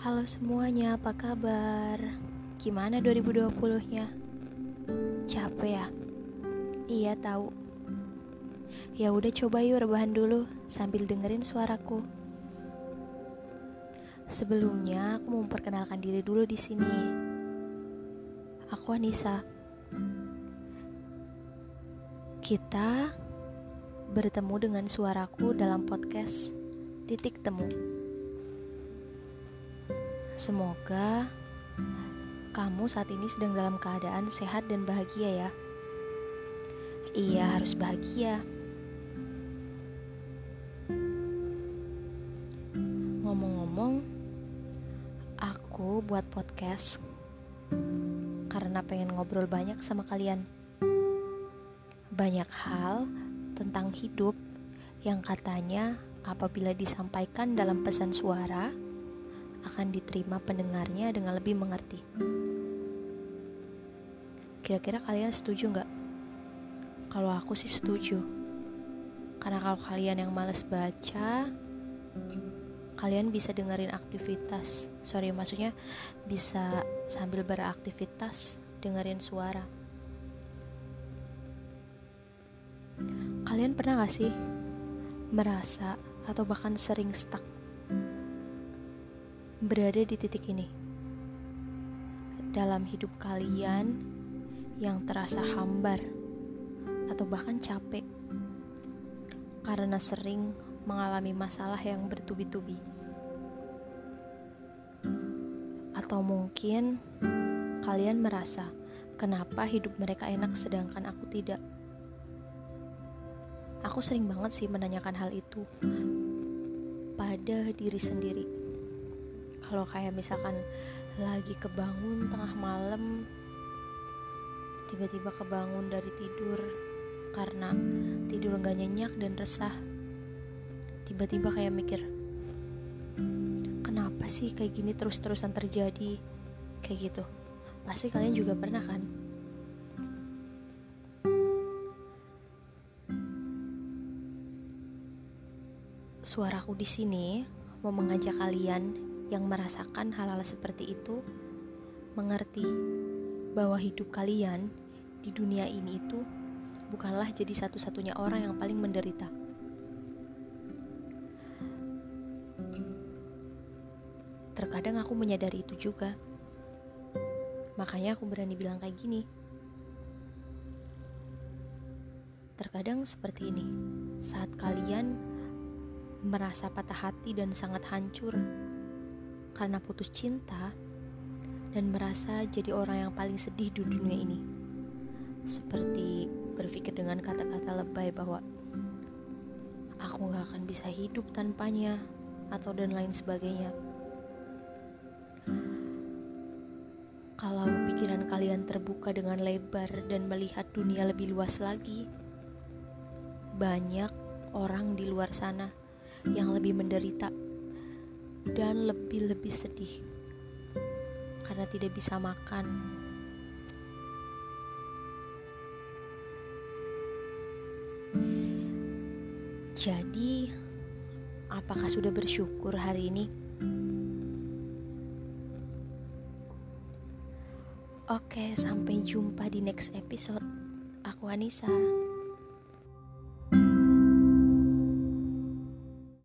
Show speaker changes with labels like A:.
A: Halo semuanya, apa kabar? Gimana 2020-nya? Capek ya? Iya tahu. Ya udah coba yuk rebahan dulu sambil dengerin suaraku. Sebelumnya aku mau memperkenalkan diri dulu di sini. Aku Anissa. Kita bertemu dengan suaraku dalam podcast Titik Temu. Semoga kamu saat ini sedang dalam keadaan sehat dan bahagia ya. Iya, harus bahagia. Ngomong-ngomong, aku buat podcast karena pengen ngobrol banyak sama kalian. Banyak hal tentang hidup yang katanya apabila disampaikan dalam pesan suara, akan diterima pendengarnya dengan lebih mengerti. Kira-kira kalian setuju nggak? Kalau aku sih setuju. Karena kalau kalian yang males baca, kalian bisa dengerin aktivitas. Sorry, maksudnya bisa sambil beraktivitas dengerin suara. Kalian pernah gak sih merasa atau bahkan sering stuck berada di titik ini. Dalam hidup kalian yang terasa hambar atau bahkan capek karena sering mengalami masalah yang bertubi-tubi. Atau mungkin kalian merasa kenapa hidup mereka enak sedangkan aku tidak. Aku sering banget sih menanyakan hal itu pada diri sendiri kalau kayak misalkan lagi kebangun tengah malam tiba-tiba kebangun dari tidur karena tidur gak nyenyak dan resah tiba-tiba kayak mikir kenapa sih kayak gini terus-terusan terjadi? Kayak gitu. Pasti kalian juga pernah kan? Suaraku di sini mau mengajak kalian yang merasakan hal-hal seperti itu mengerti bahwa hidup kalian di dunia ini itu bukanlah jadi satu-satunya orang yang paling menderita. Terkadang aku menyadari itu juga. Makanya aku berani bilang kayak gini. Terkadang seperti ini, saat kalian merasa patah hati dan sangat hancur karena putus cinta dan merasa jadi orang yang paling sedih di dunia ini. Seperti berpikir dengan kata-kata lebay bahwa aku gak akan bisa hidup tanpanya atau dan lain sebagainya. Kalau pikiran kalian terbuka dengan lebar dan melihat dunia lebih luas lagi, banyak orang di luar sana yang lebih menderita dan lebih-lebih sedih karena tidak bisa makan. Jadi, apakah sudah bersyukur hari ini? Oke, sampai jumpa di next episode. Aku Anissa.